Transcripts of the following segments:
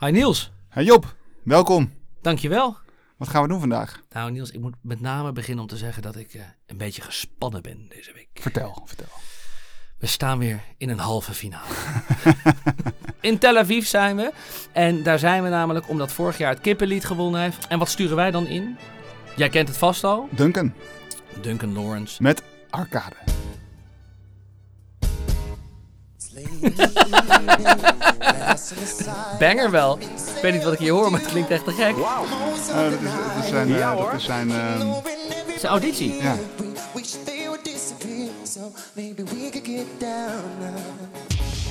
Hi Niels, Hey Job, welkom. dankjewel. Wat gaan we doen vandaag? Nou Niels, ik moet met name beginnen om te zeggen dat ik eh, een beetje gespannen ben deze week. Vertel, vertel. We staan weer in een halve finale. in Tel Aviv zijn we. En daar zijn we namelijk omdat vorig jaar het kippenlied gewonnen heeft. En wat sturen wij dan in? Jij kent het vast al. Duncan, Duncan Lawrence. met Arcade. Banger wel. Ik weet niet wat ik hier hoor, maar het klinkt echt te gek. Eh, dat is, dat is zijn... eh, dat is zijn is een auditie. ja.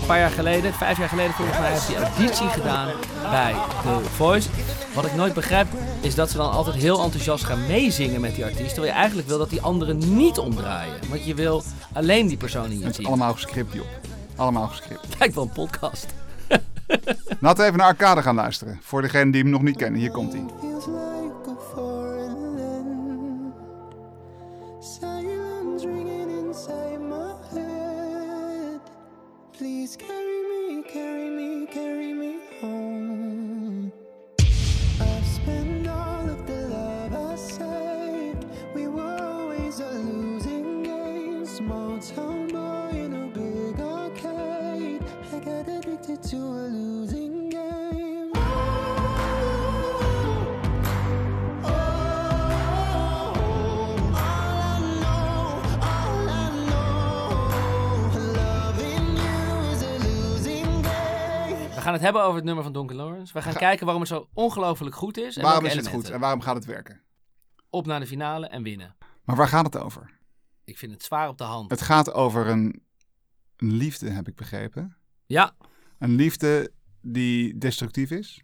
Een paar jaar geleden, vijf jaar geleden volgens mij, heeft hij auditie gedaan bij The Voice. Wat ik nooit begrijp, is dat ze dan altijd heel enthousiast gaan meezingen met die artiest. Terwijl je eigenlijk wil dat die anderen niet omdraaien. Want je wil alleen die persoon in je Het is allemaal gescript, Job. Allemaal gescript. Lijkt wel een podcast. Laten we even naar Arcade gaan luisteren. Voor degenen die hem nog niet kennen. Hier komt hij. Feels like a foreign land. Silence ringing inside my head. Please het hebben over het nummer van Duncan Lawrence. We gaan kijken waarom het zo ongelooflijk goed is. En Waarom welke is het goed elementen. en waarom gaat het werken? Op naar de finale en winnen. Maar waar gaat het over? Ik vind het zwaar op de hand. Het gaat over een, een liefde, heb ik begrepen. Ja, Een liefde die destructief is.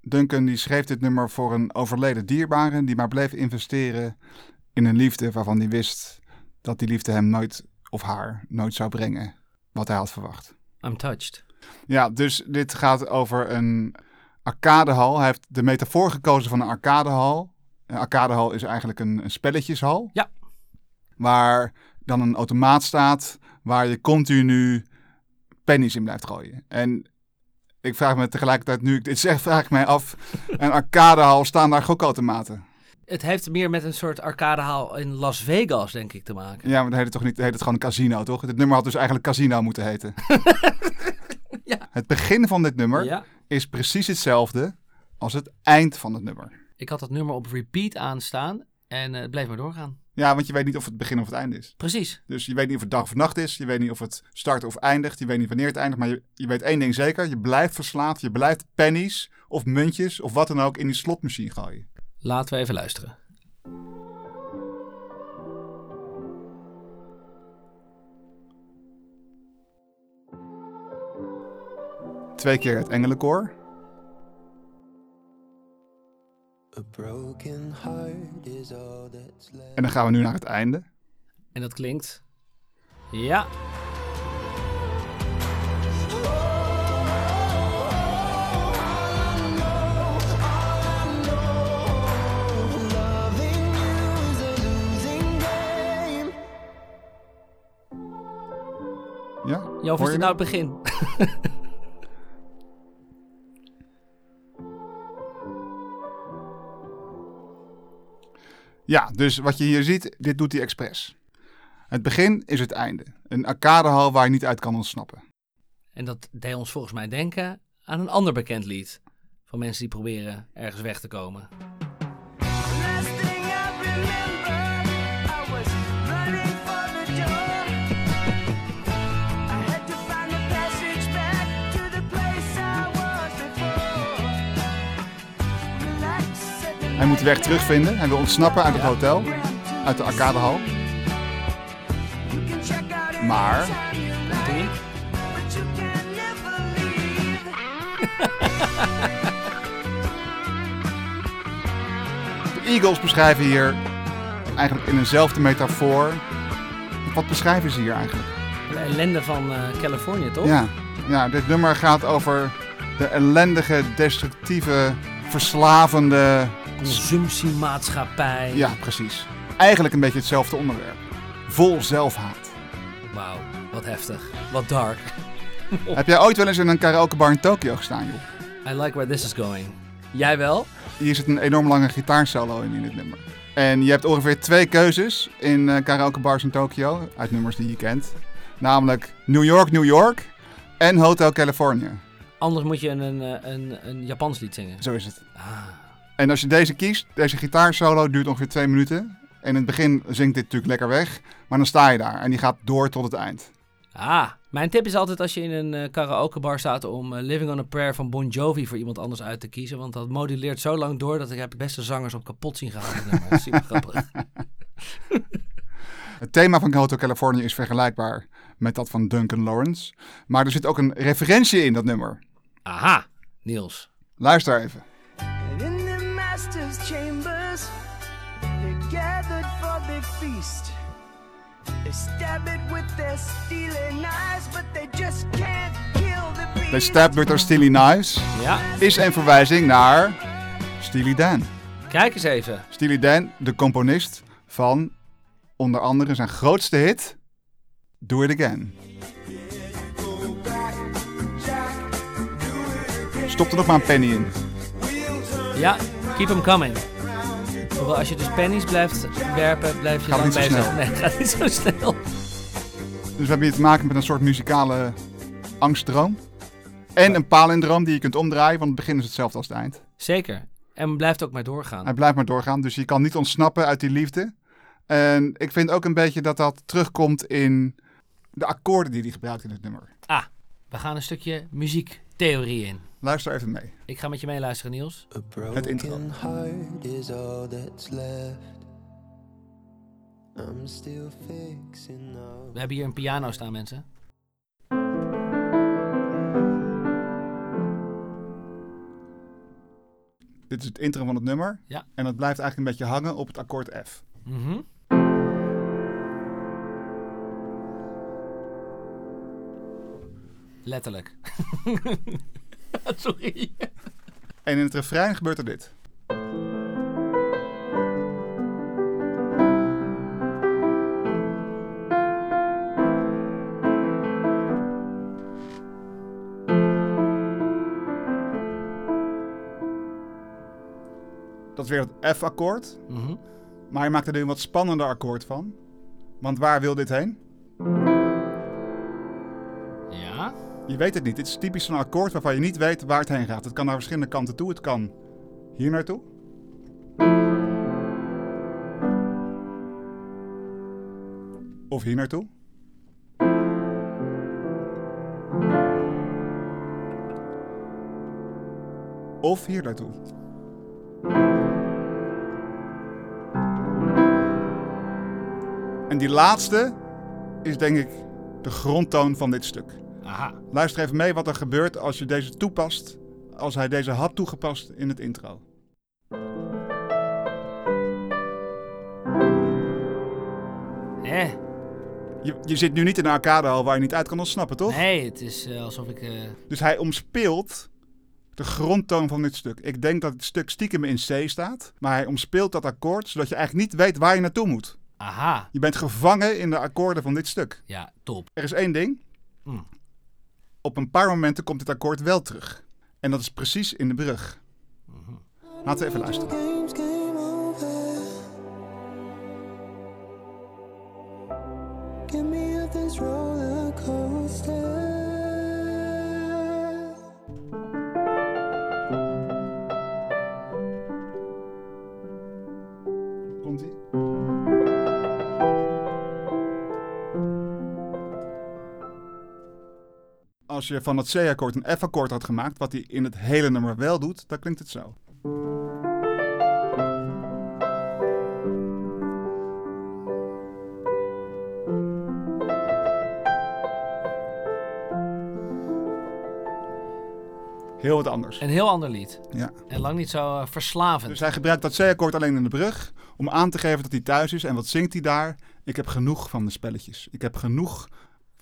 Duncan die schreef dit nummer voor een overleden dierbare die maar bleef investeren in een liefde waarvan hij wist dat die liefde hem nooit of haar nooit zou brengen wat hij had verwacht. I'm touched. Ja, dus dit gaat over een arcadehal. Hij heeft de metafoor gekozen van een arcadehal. Een arcadehal is eigenlijk een, een spelletjeshal. Ja. Waar dan een automaat staat waar je continu pennies in blijft gooien. En ik vraag me tegelijkertijd, nu ik dit zeg, vraag ik mij af. Een arcadehal, staan daar gokautomaten? Het heeft meer met een soort arcadehaal in Las Vegas, denk ik, te maken. Ja, maar dan heet het toch niet, heet het gewoon een casino, toch? Dit nummer had dus eigenlijk casino moeten heten. Het begin van dit nummer Ja. is precies hetzelfde als het eind van het nummer. Ik had dat nummer op repeat aanstaan en eh, het bleef maar doorgaan. Ja, want je weet niet of het begin of het einde is. Precies. Dus je weet niet of het dag of nacht is. Je weet niet of het start of eindigt. Je weet niet wanneer het eindigt. Maar je, je weet één ding zeker. Je blijft verslaafd. Je blijft pennies of muntjes of wat dan ook in die slotmachine gooien. Laten we even luisteren. Twee keer het engelenkoor. A broken heart is all that's left. En dan gaan we nu naar het einde. En dat klinkt... Ja. Ja? Hoor is dit nou het begin? Ja, dus wat je hier ziet, dit doet hij expres. Het begin is het einde. Een arcadehal waar je niet uit kan ontsnappen. En dat deed ons volgens mij denken aan een ander bekend lied. Van mensen die proberen ergens weg te komen. Hij moet de weg terugvinden. Hij wil ontsnappen uit het hotel. Uit de arcadehal. Maar-. De Eagles beschrijven hier eigenlijk in eenzelfde metafoor. Wat beschrijven ze hier eigenlijk? De ellende van eh, Californië, toch? Ja, ja, dit nummer gaat over de ellendige, destructieve, verslavende. Consumptiemaatschappij. Ja, precies. Eigenlijk een beetje hetzelfde onderwerp. Vol zelfhaat. Wauw, wat heftig. Wat dark. Heb jij ooit wel eens in een karaokebar in Tokio gestaan, joh? I like where this is going. Jij wel? Hier zit een enorm lange gitaarsolo in in dit nummer. En je hebt ongeveer twee keuzes in eh karaoke bars in Tokio, uit nummers die je kent. Namelijk New York, New York en Hotel California. Anders moet je een, een, een, een Japans lied zingen. Zo is het. Ah. En als je deze kiest, deze gitaarsolo duurt ongeveer twee minuten. En in het begin zingt dit natuurlijk lekker weg, maar dan sta je daar en die gaat door tot het eind. ah, mijn tip is altijd als je in een eh, karaokebar staat om eh, Living on a Prayer van Bon Jovi voor iemand anders uit te kiezen. Want dat moduleert zo lang door dat ik heb de beste zangers op kapot zien gaan. Dat is super grappig. Het thema van Hotel California is vergelijkbaar met dat van Duncan Lawrence. Maar er zit ook een referentie in dat nummer. Aha, Niels. Luister even. Master's chambers, they gathered for the feast. They stab it with their steely knives, but they just can't kill the beast. They stabbed with their Steely Knives Ja, is een verwijzing naar Steely Dan. kijk eens even. Steely Dan, de componist van onder andere zijn grootste hit, Do It Again. Stop er nog maar een penny in. Ja, keep them coming. Hoewel als je dus pennies blijft werpen, blijf je Gaat dan niet zo bezig. snel. Nee, gaat niet zo snel. Dus we hebben hier te maken met een soort muzikale angstdroom. En een palindroom die je kunt omdraaien, want het begin is hetzelfde als het eind. Zeker. En blijft ook maar doorgaan. Hij blijft maar doorgaan, dus je kan niet ontsnappen uit die liefde. En ik vind ook een beetje dat dat terugkomt in de akkoorden die hij gebruikt in het nummer. Ah, we gaan een stukje muziektheorie in. Luister even mee. Ik ga met je meeluisteren, Niels. Het intro. heart is all that's left. I'm still fixing up. We hebben hier een piano staan, mensen. Dit is het intro van het nummer. Ja. En dat blijft eigenlijk een beetje hangen op het akkoord F. Mhm. Letterlijk. Sorry. En in het refrein gebeurt er dit. Dat is weer het F-akkoord. Mhm. Maar je maakt er nu een wat spannender akkoord van. Want waar wil dit heen? Je weet het niet. Dit is typisch zo'n akkoord waarvan je niet weet waar het heen gaat. Het kan naar verschillende kanten toe. Het kan hier naartoe. Of hier naartoe. Of hier naartoe. En die laatste is denk ik de grondtoon van dit stuk. Aha. Luister even mee wat er gebeurt als je deze toepast, als hij deze had toegepast in het intro. Eh. Je, je zit nu niet in een arcadehal waar je niet uit kan ontsnappen, toch? Nee, het is eh, alsof ik... eh, Dus hij omspeelt de grondtoon van dit stuk. Ik denk dat het stuk stiekem in C staat, maar hij omspeelt dat akkoord zodat je eigenlijk niet weet waar je naartoe moet. Aha. Je bent gevangen in de akkoorden van dit stuk. Ja, top. Er is één ding. Mm. Op een paar momenten komt dit akkoord wel terug. En dat is precies in de brug. Laten we even luisteren. Als je van het C-akkoord een F-akkoord had gemaakt, wat hij in het hele nummer wel doet, dan klinkt het zo. Heel wat anders. Een heel ander lied. Ja. En lang niet zo eh, verslavend. Dus hij gebruikt dat C-akkoord alleen in de brug om aan te geven dat hij thuis is. En wat zingt hij daar? Ik heb genoeg van de spelletjes. Ik heb genoeg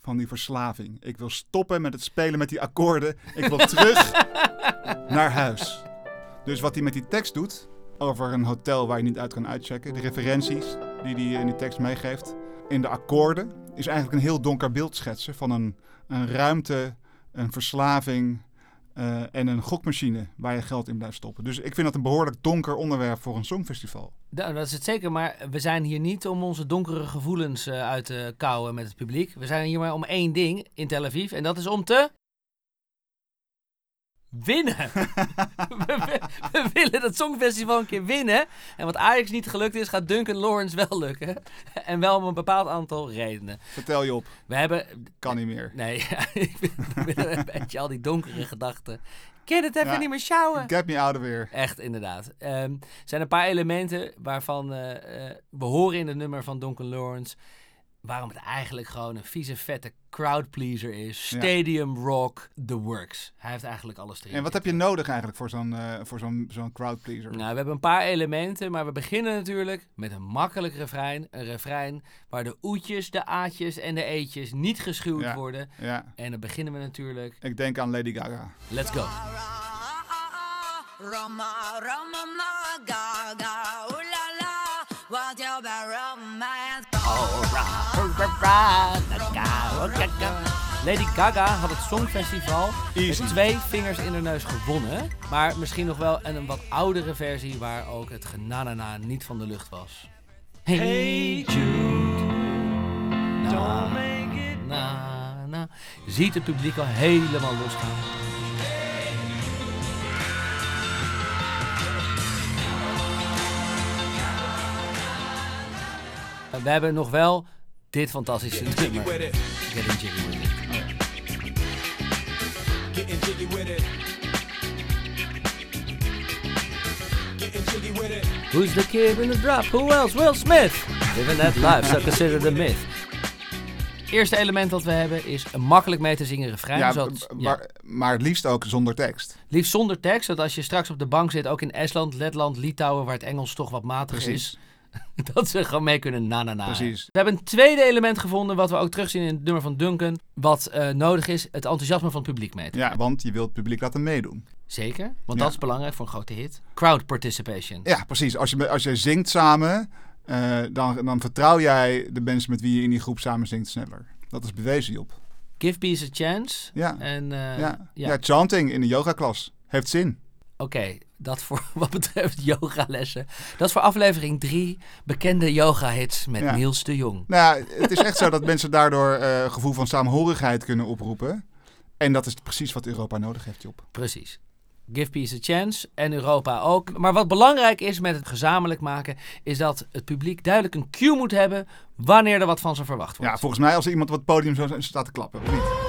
van die verslaving. Ik wil stoppen met het spelen met die akkoorden. Ik wil terug naar huis. Dus wat hij met die tekst doet over een hotel waar je niet uit kan uitchecken, de referenties die hij in die tekst meegeeft, in de akkoorden, is eigenlijk een heel donker beeld schetsen van een, een ruimte, een verslaving, eh, en een gokmachine waar je geld in blijft stoppen. Dus ik vind dat een behoorlijk donker onderwerp voor een songfestival. Dat is het zeker, maar we zijn hier niet om onze donkere gevoelens eh, uit te kouwen met het publiek. We zijn hier maar om één ding in Tel Aviv en dat is om te... Winnen! we, we- we willen dat Songfestival een keer winnen. En wat Ajax niet gelukt is, gaat Duncan Lawrence wel lukken. En wel om een bepaald aantal redenen. Vertel je op, We hebben... kan niet meer. Nee, ik ben een beetje al die donkere gedachten. Ik kan het even Ja. niet meer sjouwen. Get me out of here. Echt, inderdaad. Ehm, er zijn een paar elementen waarvan eh, eh, we horen in het nummer van Duncan Lawrence. Waarom het eigenlijk gewoon een vieze, vette crowdpleaser is. Ja. Stadium rock, the works. Hij heeft eigenlijk alles erin. En wat heb je nodig eigenlijk voor zo'n eh, voor zo'n zo'n crowdpleaser? Nou, we hebben een paar elementen, maar we beginnen natuurlijk met een makkelijk refrein. Een refrein waar de oetjes, de aatjes en de eetjes niet geschuwd Ja. worden. Ja, En dan beginnen we natuurlijk. ik denk aan Lady Gaga. Let's go. Rama, Rama, ma, Gaga, Lady Gaga had het Songfestival Easy. met twee vingers in de neus gewonnen. Maar misschien nog wel een, een wat oudere versie waar ook het genanana niet van de lucht was. Hey Jude, na, na, na. Ziet het publiek al helemaal losgaan. We hebben nog wel dit fantastische nummer. Getting Jiggy With It. Getting jiggy with it. Getting jiggy with it. Who's the kid in the drop? Who else? Will Smith. Living that life, so consider a myth. Eerste element dat we hebben is een makkelijk mee te zingen refrein. Ja, zodat- ja. maar, maar het liefst ook zonder tekst. Liefst zonder tekst, zodat als je straks op de bank zit, ook in Estland, Letland, Litouwen, waar het Engels toch wat matig Precies. is, dat ze gewoon mee kunnen na na na. Precies. We hebben een tweede element gevonden, wat we ook terugzien in het nummer van Duncan, wat eh, nodig is, het enthousiasme van het publiek mee te Ja, want je wilt het publiek laten meedoen. Zeker, want Ja. dat is belangrijk voor een grote hit. Crowd participation. Ja, precies. Als je, als je zingt samen, eh, dan, dan vertrouw jij de mensen met wie je in die groep samen zingt sneller. Dat is bewezen, Job. Give peace a chance. Ja, En eh, ja. ja. ja. chanting in de yogaklas heeft zin. Oké, dat voor wat betreft yogalessen. Dat is voor aflevering 3 bekende yoga-hits met Ja. Niels de Jong. Nou ja, het is echt zo dat mensen daardoor eh gevoel van saamhorigheid kunnen oproepen. En dat is precies wat Europa nodig heeft, Job. Precies. Give peace a chance en Europa ook. Maar wat belangrijk is met het gezamenlijk maken, is dat het publiek duidelijk een cue moet hebben wanneer er wat van ze verwacht wordt. Ja, volgens mij als er iemand op het podium zo staat te klappen, of niet?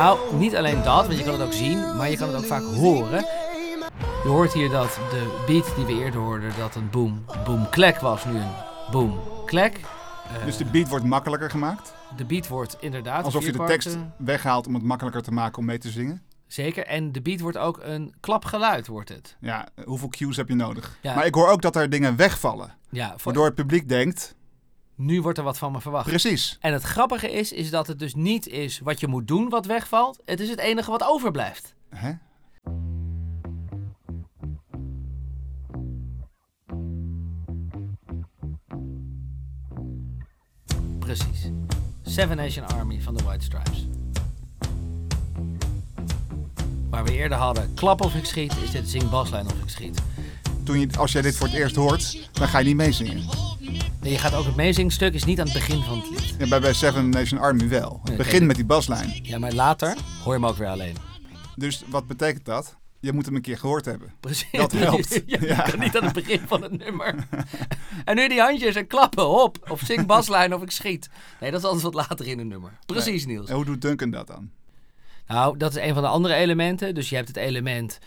Nou, niet alleen dat, want je kan het ook zien, maar je kan het ook vaak horen. Je hoort hier dat de beat die we eerder hoorden, dat een boom, boom, klek was, nu een boom, klek. Eh, Dus de beat wordt makkelijker gemaakt. de beat wordt inderdaad... Alsof je de tekst weghaalt om het makkelijker te maken om mee te zingen. Zeker, en de beat wordt ook een klapgeluid, wordt het. Ja, hoeveel cues heb je nodig? Ja. Maar ik hoor ook dat er dingen wegvallen. Ja, Waardoor het publiek denkt, nu wordt er wat van me verwacht. precies. En het grappige is, is dat het dus niet is wat je moet doen wat wegvalt. Het is het enige wat overblijft. Hè? Precies. Seven Nation Army van de White Stripes. Waar we eerder hadden klap of ik schiet, is dit zing baslijn of ik schiet. Toen je, als jij dit voor het eerst hoort, dan ga je niet meezingen. Je gaat ook het meezingstuk is niet aan het begin van het lied. Ja, bij, bij Seven Nation Army wel. Het begint met die baslijn. Ja, maar later hoor je hem ook weer alleen. Dus wat betekent dat? Je moet hem een keer gehoord hebben. Precies. Dat helpt. Ja, kan niet aan het begin van het nummer. en nu die handjes en klappen, hop. Of zing baslijn of ik schiet. Nee, dat is altijd wat later in een nummer. Precies, Niels. En hoe doet Duncan dat dan? Nou, dat is een van de andere elementen. Dus je hebt het element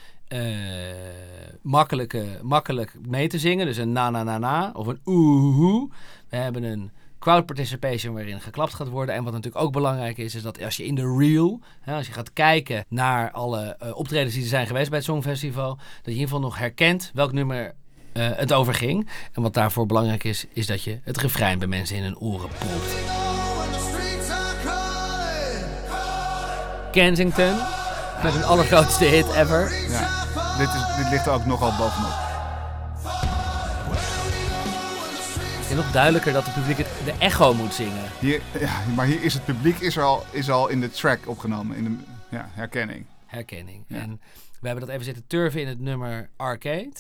makkelijke, makkelijk mee te zingen. Dus een na na na na of een oehoe. We hebben een crowd participation waarin geklapt gaat worden. En wat natuurlijk ook belangrijk is, is dat als je in de reel, hè, als je gaat kijken naar alle eh, optredens die er zijn geweest bij het Songfestival, dat je in ieder geval nog herkent welk nummer eh, het over ging. En wat daarvoor belangrijk is, is dat je het refrein bij mensen in hun oren propt. Kensington, met een allergrootste hit ever. Ja. Dit, is, dit ligt er ook nogal bovenop. En nog duidelijker dat het publiek het, de echo moet zingen. Hier, ja, maar hier is het publiek is al, is al in de track opgenomen. In de ja, herkenning. Herkenning. Ja. En we hebben dat even zitten turven in het nummer Arcade.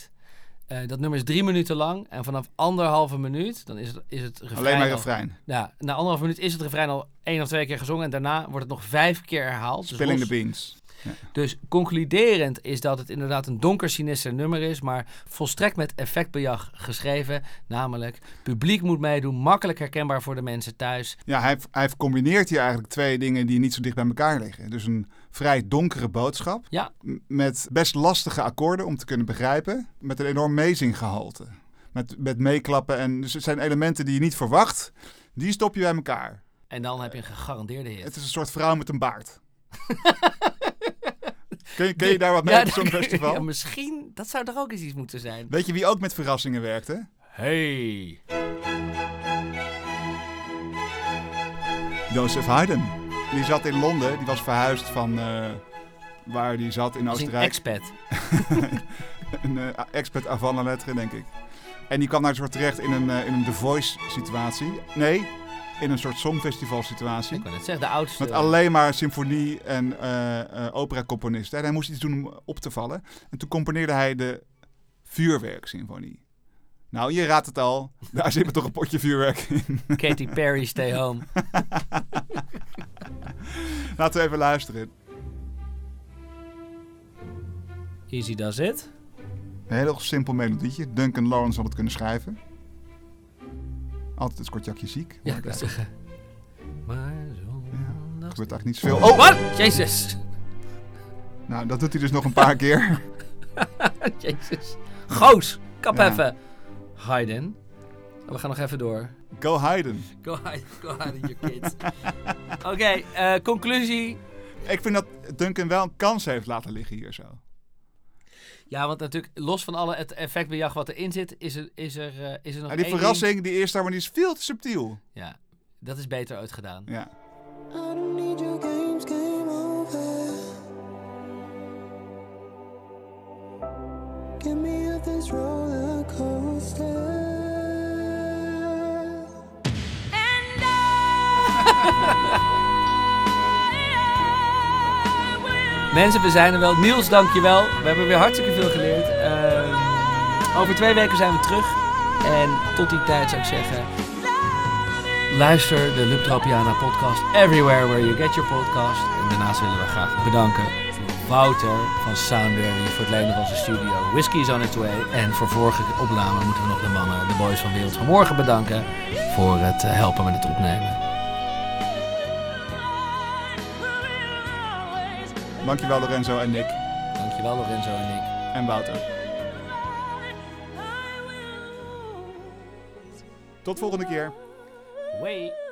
Eh, dat nummer is drie minuten lang. En vanaf anderhalve minuut, dan is het, is het refrein Alleen maar al- refrein. Ja, na anderhalve minuut is het refrein al één of twee keer gezongen. En daarna wordt het nog vijf keer herhaald. Dus Spilling los- the beans. Dus concluderend is dat het inderdaad een donker sinister nummer is, maar volstrekt met effectbejag geschreven. Namelijk, publiek moet meedoen, makkelijk herkenbaar voor de mensen thuis. Ja, hij, hij combineert hier eigenlijk twee dingen die niet zo dicht bij elkaar liggen. Dus een vrij donkere boodschap. Ja. Met best lastige akkoorden om te kunnen begrijpen. Met een enorm meezinggehalte. Met, met meeklappen. En dus het zijn elementen die je niet verwacht. Die stop je bij elkaar. En dan heb je een gegarandeerde hit. Het is een soort vrouw met een baard. ken, je, daar wat mee Ja, op zo'n festival? Ja, misschien, dat zou er ook eens iets moeten zijn. Weet je wie ook met verrassingen werkte? Hey. Joseph Haydn. Die zat in Londen. Die was verhuisd van eh, waar die zat in Oostenrijk. expat. een eh, expert avant la lettre, denk ik. En die kwam daar soort terecht in een, eh, in een The Voice situatie. Nee, in een soort songfestival situatie. Ik wil het zeggen, de oudste. Met alleen maar symfonie en eh eh opera-componisten. En hij moest iets doen om op te vallen. En toen componeerde hij de vuurwerksymfonie. Nou, je raadt het al. Daar zit er toch een potje vuurwerk in. Katy Perry, Stay Home. Laten we even luisteren. Easy does it. Een heel simpel melodietje. Duncan Lawrence had het kunnen schrijven. Altijd het kortjakje ziek. Ja, wil zeggen. Maar zo. Er gebeurt eigenlijk niet zoveel. Oh, wat? Jezus. Nou, dat doet hij dus nog een paar keer. Jezus. Goos, kap Ja. even. Hayden. We gaan nog even door. Go Haydn. Go hide, go hide your kids. Oké, eh, conclusie. Ik vind dat Duncan wel een kans heeft laten liggen hier zo. Ja, want natuurlijk, los van alle het effectbejag wat erin zit, is er, is er, eh, is er nog En die één verrassing, die eerste daar, maar die is veel te subtiel. ding. Ja, dat is beter uitgedaan. Ja. I don't need your games, game over. Get me off this roller coaster. Mensen, we zijn er wel. Niels, dankjewel. We hebben weer hartstikke veel geleerd. Ehm, over twee weken zijn we terug. En tot die tijd zou ik zeggen... Luister de Lubtropiana podcast everywhere where you get your podcast. En daarnaast willen we graag bedanken Wouter van Soundberry voor het lenen van zijn studio. Whiskey is on its way. En voor vorige opname moeten we nog de mannen, de boys van Wereld van Morgen bedanken voor het eh, helpen met het opnemen. Dankjewel Lorenzo en Nick Dankjewel Lorenzo en Nick. en Wouter. Tot volgende keer. Way.